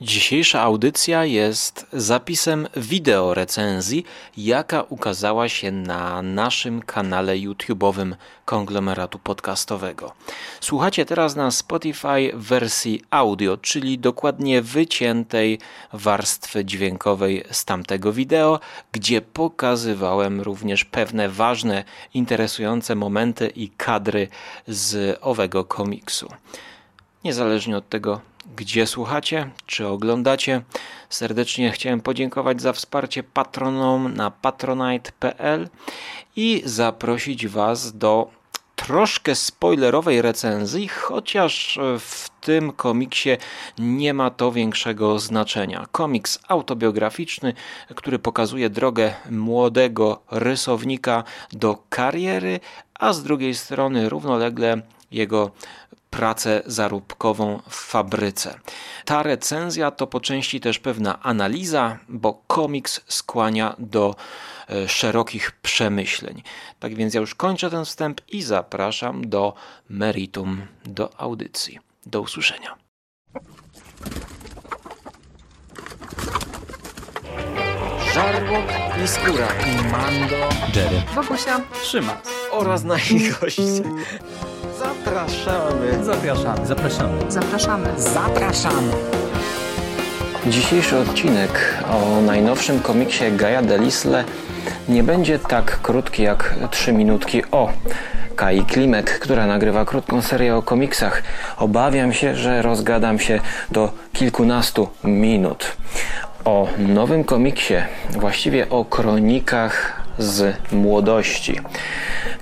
Dzisiejsza audycja jest zapisem wideo recenzji, jaka ukazała się na naszym kanale YouTube'owym konglomeratu podcastowego. Słuchacie teraz na Spotify wersji audio, czyli dokładnie wyciętej warstwy dźwiękowej z tamtego wideo, gdzie pokazywałem również pewne ważne, interesujące momenty i kadry z owego komiksu. Niezależnie od tego, gdzie słuchacie czy oglądacie. Serdecznie chciałem podziękować za wsparcie patronom na patronite.pl i zaprosić Was do troszkę spoilerowej recenzji, chociaż w tym komiksie nie ma to większego znaczenia. Komiks autobiograficzny, który pokazuje drogę młodego rysownika do kariery, a z drugiej strony równolegle jego pracę zaróbkową w fabryce. Ta recenzja to po części też pewna analiza, bo komiks skłania do e, szerokich przemyśleń. Tak więc ja już kończę ten wstęp i zapraszam do meritum, do audycji. Do usłyszenia. Żarłok i skóra. I Mando. Jerry. Wokusia. Trzyma. Oraz nasi goście. Zapraszamy. Zapraszamy. Zapraszamy. Zapraszamy. Zapraszamy. Dzisiejszy odcinek o najnowszym komiksie Gaia Delisle nie będzie tak krótki jak 3 minutki o Kai Klimek, która nagrywa krótką serię o komiksach. Obawiam się, że rozgadam się do kilkunastu minut. O nowym komiksie, właściwie o kronikach z młodości.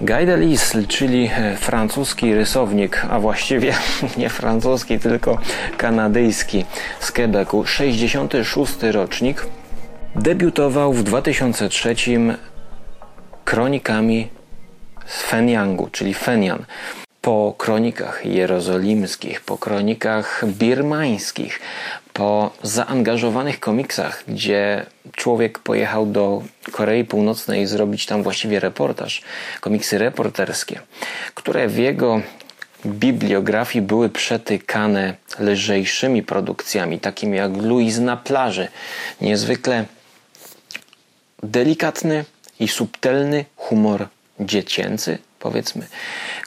Guy Delisle, czyli francuski rysownik, a właściwie nie francuski, tylko kanadyjski z Quebecu, 66 rocznik, debiutował w 2003 kronikami z Feniangu, czyli Fenian. Po kronikach jerozolimskich, po kronikach birmańskich, po zaangażowanych komiksach, gdzie człowiek pojechał do Korei Północnej zrobić tam właściwie reportaż, komiksy reporterskie, które w jego bibliografii były przetykane lżejszymi produkcjami, takimi jak Louise na plaży. Niezwykle delikatny i subtelny humor dziecięcy, powiedzmy.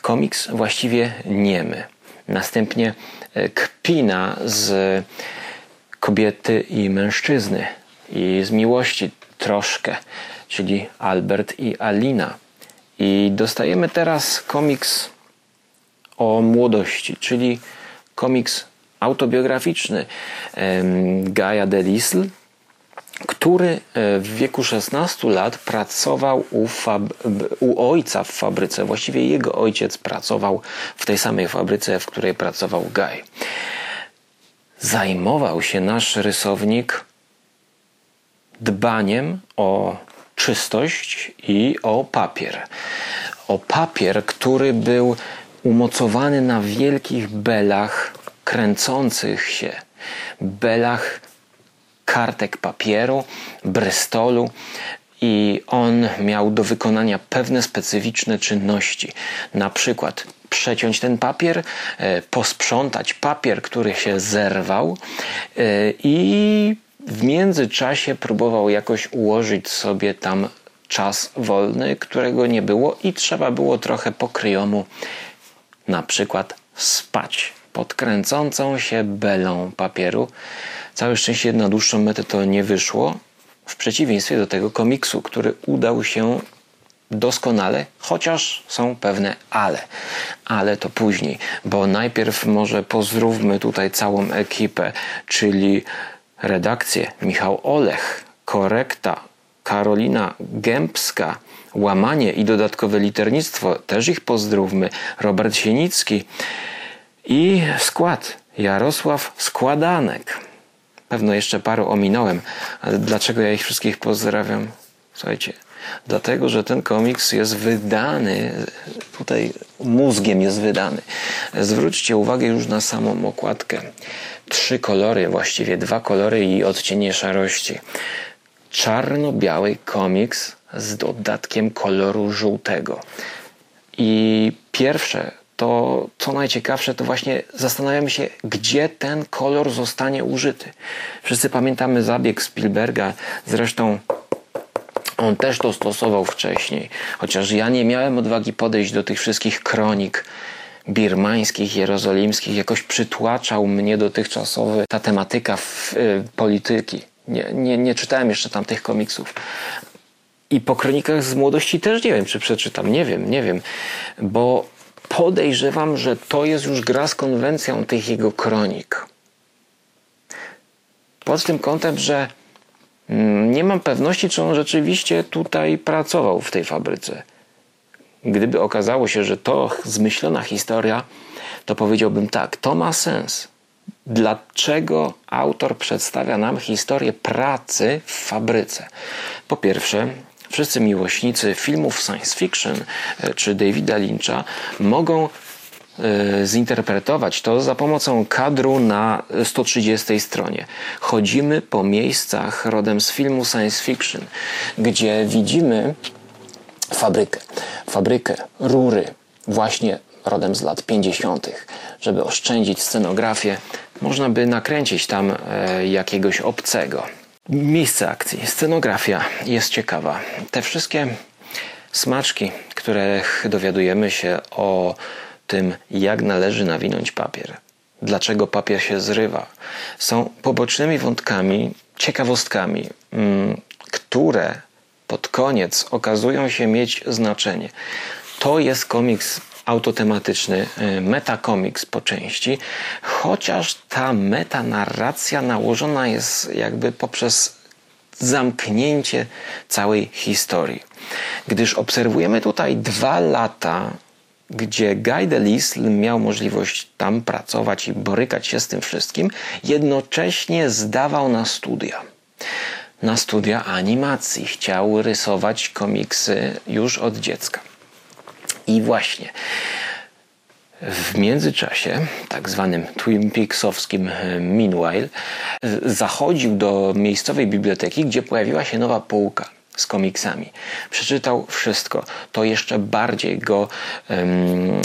Komiks właściwie niemy. Następnie e, kpina z kobiety i mężczyzny i z miłości troszkę, czyli Albert i Alina. I dostajemy teraz komiks o młodości, czyli komiks autobiograficzny Gaia Delisle, który e, w wieku 16 lat pracował u, u, ojca w fabryce. Właściwie jego ojciec pracował w tej samej fabryce, w której pracował Guy zajmował się nasz rysownik dbaniem o czystość i o papier. O papier, który był umocowany na wielkich belach kręcących się, belach kartek papieru, brystolu i on miał do wykonania pewne specyficzne czynności. Na przykład przeciąć ten papier, e, posprzątać papier, który się zerwał e, i w międzyczasie próbował jakoś ułożyć sobie tam czas wolny, którego nie było i trzeba było trochę pokryjomu na przykład spać pod kręcącą się belą papieru. Całe szczęście na dłuższą metę to nie wyszło, w przeciwieństwie do tego komiksu, który udał się doskonale, chociaż są pewne ale. Ale to później, bo najpierw może pozdrówmy tutaj całą ekipę, czyli redakcję Michał Olech, korekta Karolina Gębska, łamanie i dodatkowe liternictwo, też ich pozdrówmy, Robert Sienicki i skład Jarosław Składanek. Pewno jeszcze paru ominąłem, ale dlaczego ja ich wszystkich pozdrawiam? Słuchajcie, dlatego, że ten komiks jest wydany, tutaj mózgiem jest wydany. Zwróćcie uwagę już na samą okładkę. Trzy kolory, właściwie dwa kolory i odcienie szarości. Czarno-biały komiks z dodatkiem koloru żółtego. I pierwsze to co najciekawsze, to właśnie zastanawiamy się, gdzie ten kolor zostanie użyty. Wszyscy pamiętamy zabieg Spielberga, zresztą on też to stosował wcześniej, chociaż ja nie miałem odwagi podejść do tych wszystkich kronik birmańskich, jerozolimskich, jakoś przytłaczał mnie dotychczasowy ta tematyka w, y, polityki. Nie, nie, nie czytałem jeszcze tam tych komiksów. I po kronikach z młodości też nie wiem, czy przeczytam. Nie wiem, nie wiem, bo podejrzewam, że to jest już gra z konwencją tych jego kronik. Pod tym kątem, że mm, nie mam pewności, czy on rzeczywiście tutaj pracował w tej fabryce. Gdyby okazało się, że to zmyślona historia, to powiedziałbym tak, to ma sens. Dlaczego autor przedstawia nam historię pracy w fabryce? Po pierwsze, wszyscy miłośnicy filmów science fiction e, czy Davida Lyncha mogą e, zinterpretować to za pomocą kadru na 130 stronie. Chodzimy po miejscach rodem z filmu science fiction, gdzie widzimy fabrykę. Fabrykę, rury, właśnie rodem z lat 50., żeby oszczędzić scenografię, można by nakręcić tam e, jakiegoś obcego. Miejsce akcji, scenografia jest ciekawa. Te wszystkie smaczki, których dowiadujemy się o tym, jak należy nawinąć papier, dlaczego papier się zrywa, są pobocznymi wątkami, ciekawostkami, mm, które pod koniec okazują się mieć znaczenie. To jest komiks autotematyczny, y, metakomiks po części, chociaż ta metanarracja nałożona jest jakby poprzez zamknięcie całej historii. Gdyż obserwujemy tutaj dwa lata, gdzie Guy Delisle miał możliwość tam pracować i borykać się z tym wszystkim, jednocześnie zdawał na studia na studia animacji. Chciał rysować komiksy już od dziecka. I właśnie w międzyczasie, tak zwanym Twin Peaksowskim e, meanwhile, zachodził do miejscowej biblioteki, gdzie pojawiła się nowa półka z komiksami. Przeczytał wszystko. To jeszcze bardziej go um,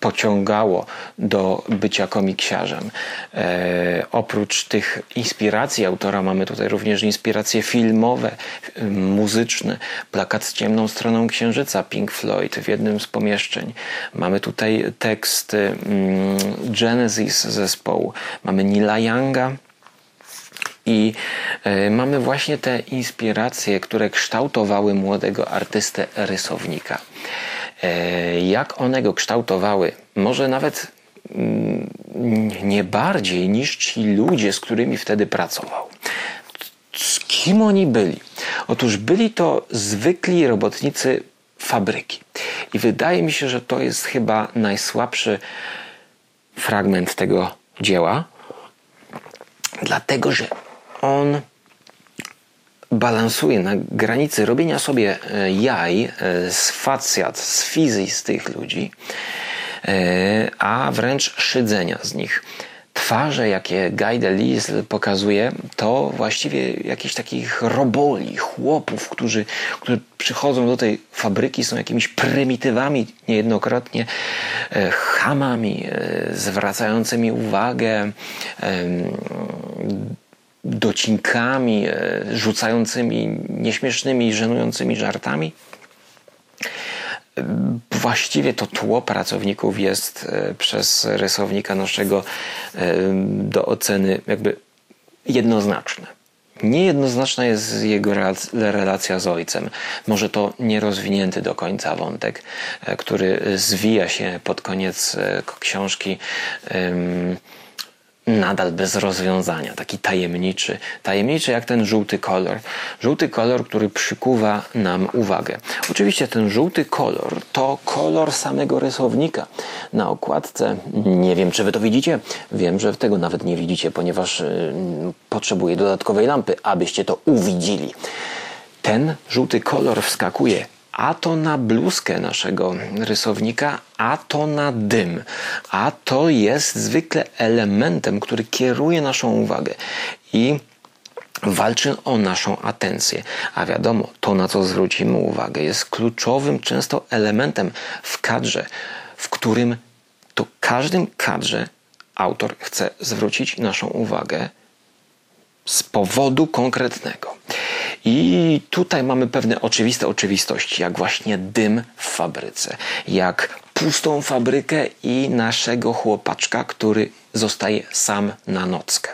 pociągało do bycia komiksiarzem. E, oprócz tych inspiracji autora mamy tutaj również inspiracje filmowe, muzyczne. Plakat z ciemną stroną księżyca Pink Floyd w jednym z pomieszczeń. Mamy tutaj tekst mm, Genesis zespołu. Mamy Nila Younga, i e, mamy właśnie te inspiracje, które kształtowały młodego artystę rysownika. E, jak one go kształtowały, może nawet mm, nie bardziej niż ci ludzie, z którymi wtedy pracował. Z kim oni byli? Otóż byli to zwykli robotnicy fabryki. I wydaje mi się, że to jest chyba najsłabszy fragment tego dzieła, dlatego że on balansuje na granicy robienia sobie e, jaj e, z facjat, z fizji z tych ludzi, e, a wręcz szydzenia z nich. Twarze, jakie Guy Delisle pokazuje, to właściwie jakichś takich roboli, chłopów, którzy, którzy przychodzą do tej fabryki, są jakimiś prymitywami, niejednokrotnie chamami, zwracającymi uwagę docinkami, e, rzucającymi nieśmiesznymi, żenującymi żartami. Właściwie to tło pracowników jest e, przez rysownika naszego e, do oceny jakby jednoznaczne. Niejednoznaczna jest jego relacja z ojcem. Może to nierozwinięty do końca wątek, który zwija się pod koniec książki nadal bez rozwiązania, taki tajemniczy, tajemniczy jak ten żółty kolor. Żółty kolor, który przykuwa nam uwagę. Oczywiście ten żółty kolor to kolor samego rysownika. Na okładce, nie wiem czy wy to widzicie, wiem, że tego nawet nie widzicie, ponieważ yy, potrzebuję dodatkowej lampy, abyście to uwidzili. Ten żółty kolor wskakuje a to na bluzkę naszego rysownika, a to na dym. A to jest zwykle elementem, który kieruje naszą uwagę i walczy o naszą atencję. A wiadomo, to na co zwrócimy uwagę jest kluczowym często elementem w kadrze w którym to każdym kadrze autor chce zwrócić naszą uwagę z powodu konkretnego. I tutaj mamy pewne oczywiste oczywistości, jak właśnie dym w fabryce, jak pustą fabrykę i naszego chłopaczka, który zostaje sam na nockę.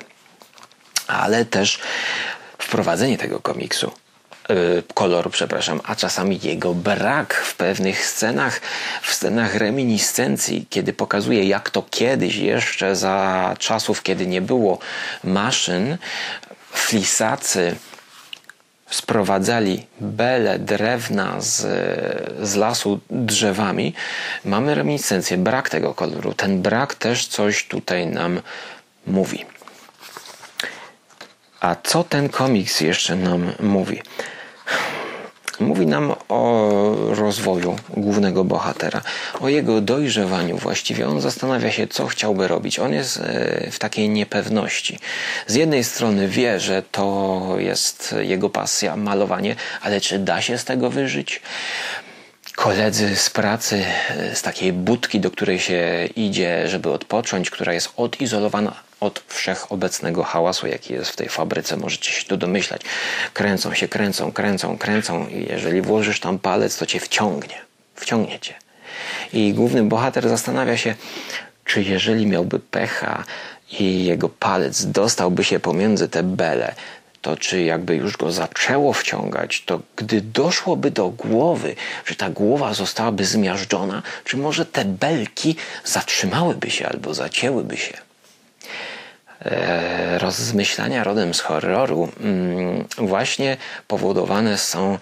Ale też wprowadzenie tego komiksu Y, koloru, przepraszam, a czasami jego brak w pewnych scenach, w scenach reminiscencji, kiedy pokazuje, jak to kiedyś, jeszcze za czasów, kiedy nie było maszyn, flisacy sprowadzali bele drewna z, z lasu drzewami, mamy reminiscencję, brak tego koloru. Ten brak też coś tutaj nam mówi. A co ten komiks jeszcze nam mówi? Mówi nam o rozwoju głównego bohatera, o jego dojrzewaniu właściwie. On zastanawia się, co chciałby robić. On jest e, w takiej niepewności. Z jednej strony wie, że to jest jego pasja, malowanie, ale czy da się z tego wyżyć? koledzy z pracy, z takiej budki, do której się idzie, żeby odpocząć, która jest odizolowana od wszechobecnego hałasu, jaki jest w tej fabryce. Możecie się tu domyślać. Kręcą się, kręcą, kręcą, kręcą i jeżeli włożysz tam palec, to cię wciągnie. Wciągnie cię. I główny bohater zastanawia się, czy jeżeli miałby pecha i jego palec dostałby się pomiędzy te bele, to czy jakby już go zaczęło wciągać, to gdy doszłoby do głowy, że ta głowa zostałaby zmiażdżona, czy może te belki zatrzymałyby się albo zacięłyby się. E, rozmyślania rodem z horroru mm, właśnie powodowane są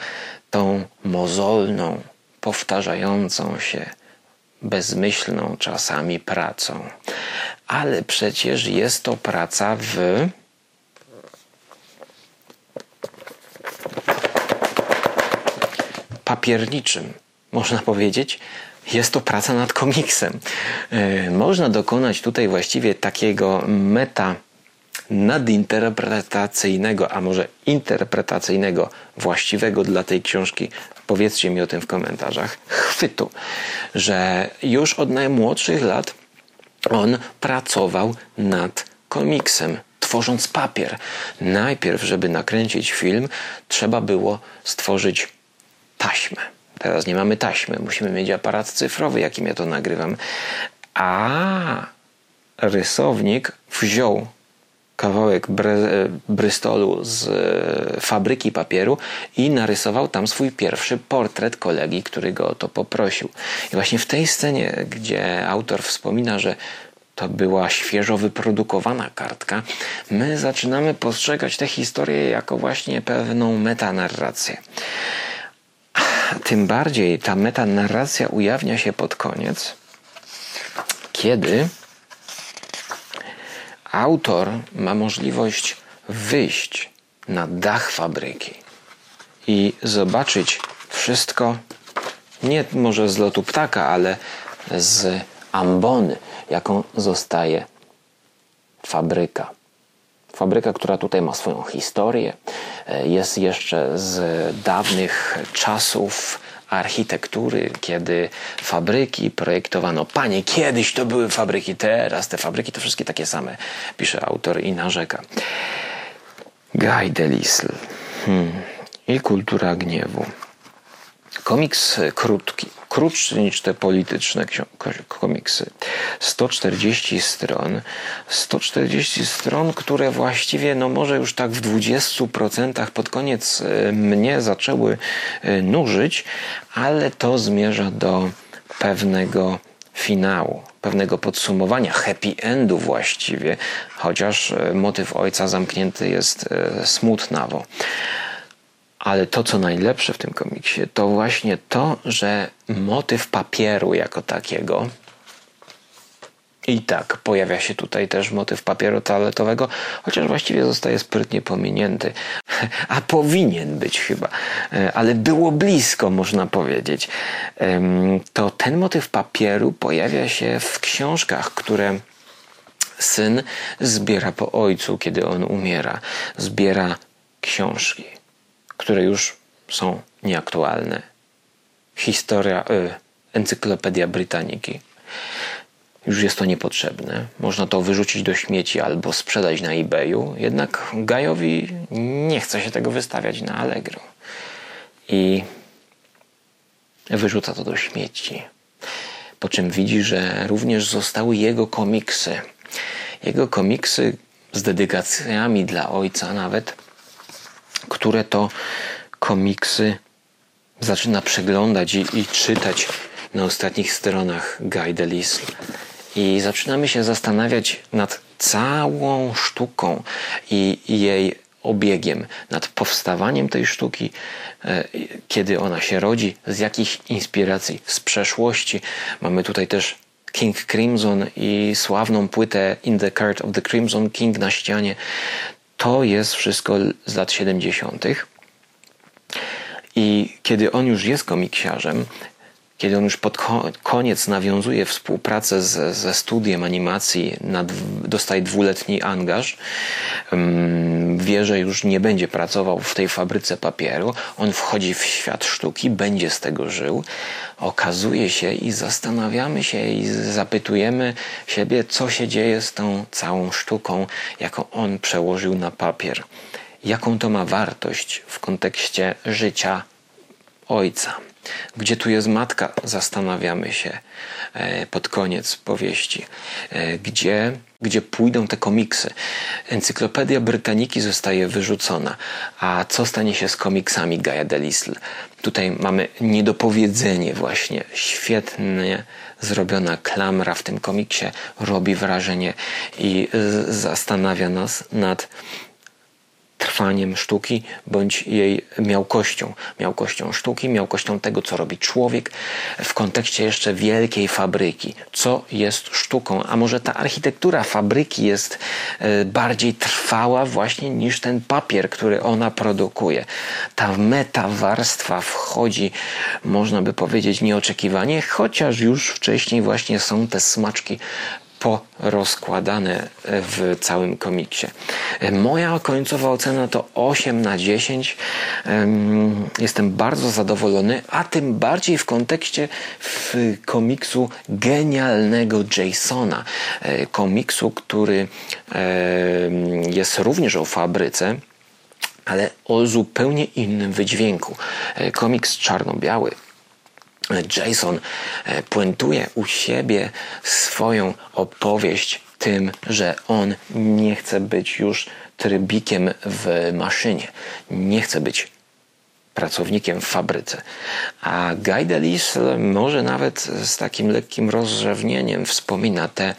tą mozolną, powtarzającą się, bezmyślną czasami pracą. Ale przecież jest to praca w papierniczym, można powiedzieć, jest to praca nad komiksem. E, można dokonać tutaj właściwie takiego meta nadinterpretacyjnego, a może interpretacyjnego, właściwego dla tej książki, powiedzcie mi o tym w komentarzach, chwytu, że już od najmłodszych lat on pracował nad komiksem, tworząc papier. Najpierw, żeby nakręcić film, trzeba było stworzyć taśmę. Teraz nie mamy taśmy, musimy mieć aparat cyfrowy, jakim ja to nagrywam. A rysownik wziął kawałek Brystolu z e, fabryki papieru i narysował tam swój pierwszy portret kolegi, który go o to poprosił. I właśnie w tej scenie, gdzie autor wspomina, że to była świeżo wyprodukowana kartka, my zaczynamy postrzegać tę historię jako właśnie pewną metanarrację. Tym bardziej ta metanarracja ujawnia się pod koniec, kiedy autor ma możliwość wyjść na dach fabryki i zobaczyć wszystko, nie może z lotu ptaka, ale z ambony, jaką zostaje fabryka. Fabryka, która tutaj ma swoją historię, e, jest jeszcze z dawnych czasów architektury, kiedy fabryki projektowano. Panie, kiedyś to były fabryki, teraz te fabryki to wszystkie takie same, pisze autor i narzeka. Guy Delisle hmm. i kultura gniewu. Komiks krótki, krótszy niż te polityczne komiksy. 140 stron. 140 stron, które właściwie, no może już tak w 20% pod koniec e, mnie zaczęły e, nużyć, ale to zmierza do pewnego finału, pewnego podsumowania, happy endu właściwie, chociaż e, motyw ojca zamknięty jest smutnawo. Ale to, co najlepsze w tym komiksie, to właśnie to, że motyw papieru jako takiego, i tak, pojawia się tutaj też motyw papieru toaletowego, chociaż właściwie zostaje sprytnie pominięty, a powinien być chyba, e, ale było blisko, można powiedzieć. To ten motyw papieru pojawia się w książkach, które syn zbiera po ojcu, kiedy on umiera. Zbiera książki które już są nieaktualne. Historia, y, Encyklopedia Brytaniki Już jest to niepotrzebne. Można to wyrzucić do śmieci albo sprzedać na eBayu. Jednak Gajowi nie chce się tego wystawiać na Allegro. I wyrzuca to do śmieci. Po czym widzi, że również zostały jego komiksy. Jego komiksy z dedykacjami dla ojca nawet, które to komiksy zaczyna przeglądać i, i czytać na ostatnich stronach Guy Delisle. I zaczynamy się zastanawiać nad całą sztuką i jej obiegiem, nad powstawaniem tej sztuki, e, kiedy ona się rodzi, z jakich inspiracji z przeszłości. Mamy tutaj też King Crimson i sławną płytę In the Court of the Crimson King na ścianie. To jest wszystko z lat 70. I kiedy on już jest komiksiarzem, kiedy on już pod koniec nawiązuje współpracę z, ze studiem animacji, dostaje dwuletni angaż, um, wie, że już nie będzie pracował w tej fabryce papieru, on wchodzi w świat sztuki, będzie z tego żył. Okazuje się i zastanawiamy się i zapytujemy siebie, co się dzieje z tą całą sztuką, jaką on przełożył na papier. Jaką to ma wartość w kontekście życia ojca. Gdzie tu jest matka? Zastanawiamy się e, pod koniec powieści. E, gdzie, gdzie pójdą te komiksy? Encyklopedia Brytaniki zostaje wyrzucona. A co stanie się z komiksami Gaia Delisle? Tutaj mamy niedopowiedzenie właśnie. Świetnie zrobiona klamra w tym komiksie robi wrażenie i zastanawia nas nad trwaniem sztuki bądź jej miałkością. Miałkością sztuki, miałkością tego, co robi człowiek w kontekście jeszcze wielkiej fabryki. Co jest sztuką? A może ta architektura fabryki jest e, bardziej trwała właśnie niż ten papier, który ona produkuje. Ta metawarstwa wchodzi, można by powiedzieć, nieoczekiwanie, chociaż już wcześniej właśnie są te smaczki porozkładane w całym komiksie. Moja końcowa ocena to 8 na 10. Jestem bardzo zadowolony, a tym bardziej w kontekście w komiksu genialnego Jasona. E, komiksu, który jest również o fabryce ale o zupełnie innym wydźwięku. E, komiks czarno-biały Jason e, puentuje u siebie swoją opowieść tym, że on nie chce być już trybikiem w maszynie, nie chce być pracownikiem w fabryce. A Guy Delisle może nawet z takim lekkim rozrzewnieniem wspomina te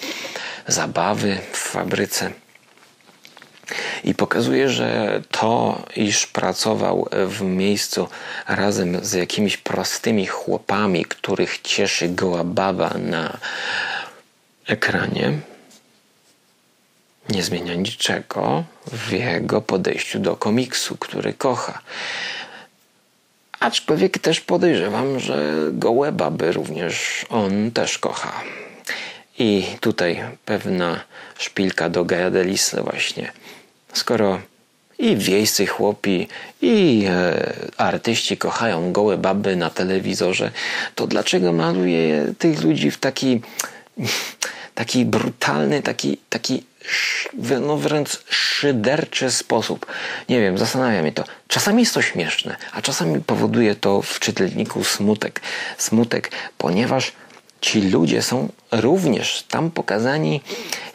zabawy w fabryce i pokazuje, że to, iż pracował w miejscu razem z jakimiś prostymi chłopami, których cieszy goła baba na ekranie, nie zmienia niczego w jego podejściu do komiksu, który kocha. Aczkolwiek też podejrzewam, że gołe baby również on też kocha. I tutaj pewna szpilka do Gaia Delisle właśnie Skoro i wiejscy chłopi, i e, artyści kochają gołe baby na telewizorze, to dlaczego maluje tych ludzi w taki, taki brutalny, taki, taki no wręcz szyderczy sposób. Nie wiem, zastanawia mnie to. Czasami jest to śmieszne, a czasami powoduje to w czytelniku smutek. Smutek, ponieważ ci ludzie są również tam pokazani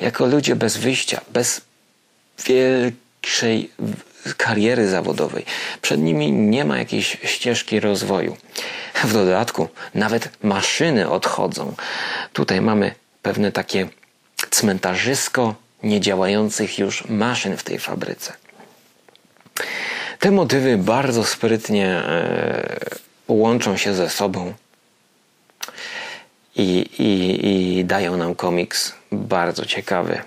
jako ludzie bez wyjścia, bez większej kariery zawodowej. Przed nimi nie ma jakiejś ścieżki rozwoju. W dodatku nawet maszyny odchodzą. Tutaj mamy pewne takie cmentarzysko niedziałających już maszyn w tej fabryce. Te motywy bardzo sprytnie e, łączą się ze sobą i, i, i dają nam komiks bardzo ciekawy.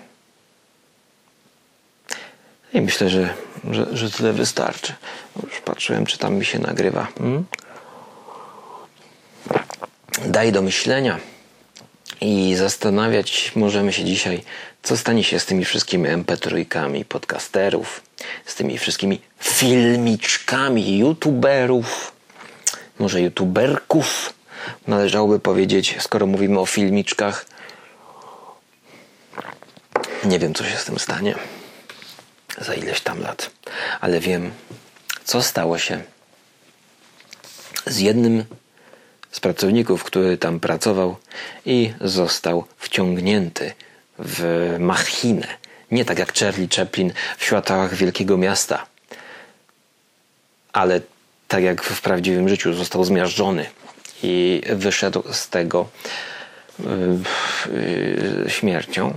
I myślę, że, że, że tyle wystarczy. Już patrzyłem, czy tam mi się nagrywa. Hmm? Daj do myślenia. I zastanawiać możemy się dzisiaj, co stanie się z tymi wszystkimi MP3, podcasterów, z tymi wszystkimi filmiczkami, youtuberów, może youtuberków, należałoby powiedzieć, skoro mówimy o filmiczkach, nie wiem, co się z tym stanie. Za ileś tam lat, ale wiem, co stało się z jednym z pracowników, który tam pracował i został wciągnięty w machinę. Nie tak jak Charlie Chaplin w światach wielkiego miasta, ale tak jak w prawdziwym życiu został zmiażdżony i wyszedł z tego yy, yy, śmiercią.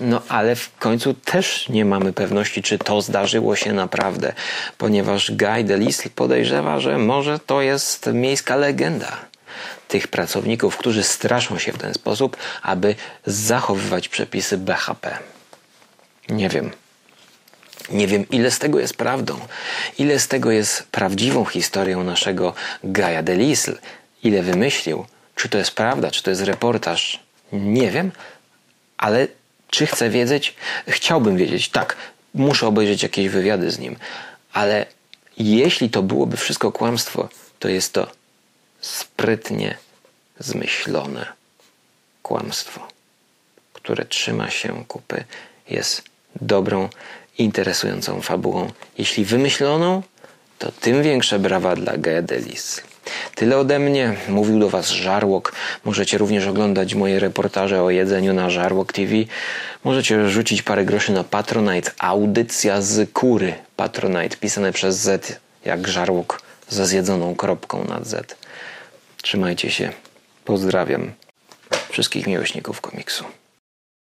No ale w końcu też nie mamy pewności, czy to zdarzyło się naprawdę, ponieważ Guy Delisle podejrzewa, że może to jest miejska legenda tych pracowników, którzy straszą się w ten sposób, aby zachowywać przepisy BHP. Nie wiem. Nie wiem, ile z tego jest prawdą, ile z tego jest prawdziwą historią naszego Gaja Delisle, ile wymyślił, czy to jest prawda, czy to jest reportaż. Nie wiem, ale czy chcę wiedzieć? Chciałbym wiedzieć, tak. Muszę obejrzeć jakieś wywiady z nim, ale jeśli to byłoby wszystko kłamstwo, to jest to sprytnie zmyślone kłamstwo, które trzyma się kupy, jest dobrą, interesującą fabułą. Jeśli wymyśloną, to tym większe brawa dla Gedelis. Tyle ode mnie. Mówił do Was Żarłok. Możecie również oglądać moje reportaże o jedzeniu na Żarłok TV. Możecie rzucić parę groszy na Patronite. Audycja z kury. Patronite pisane przez Z jak Żarłok ze zjedzoną kropką nad Z. Trzymajcie się. Pozdrawiam wszystkich miłośników komiksu.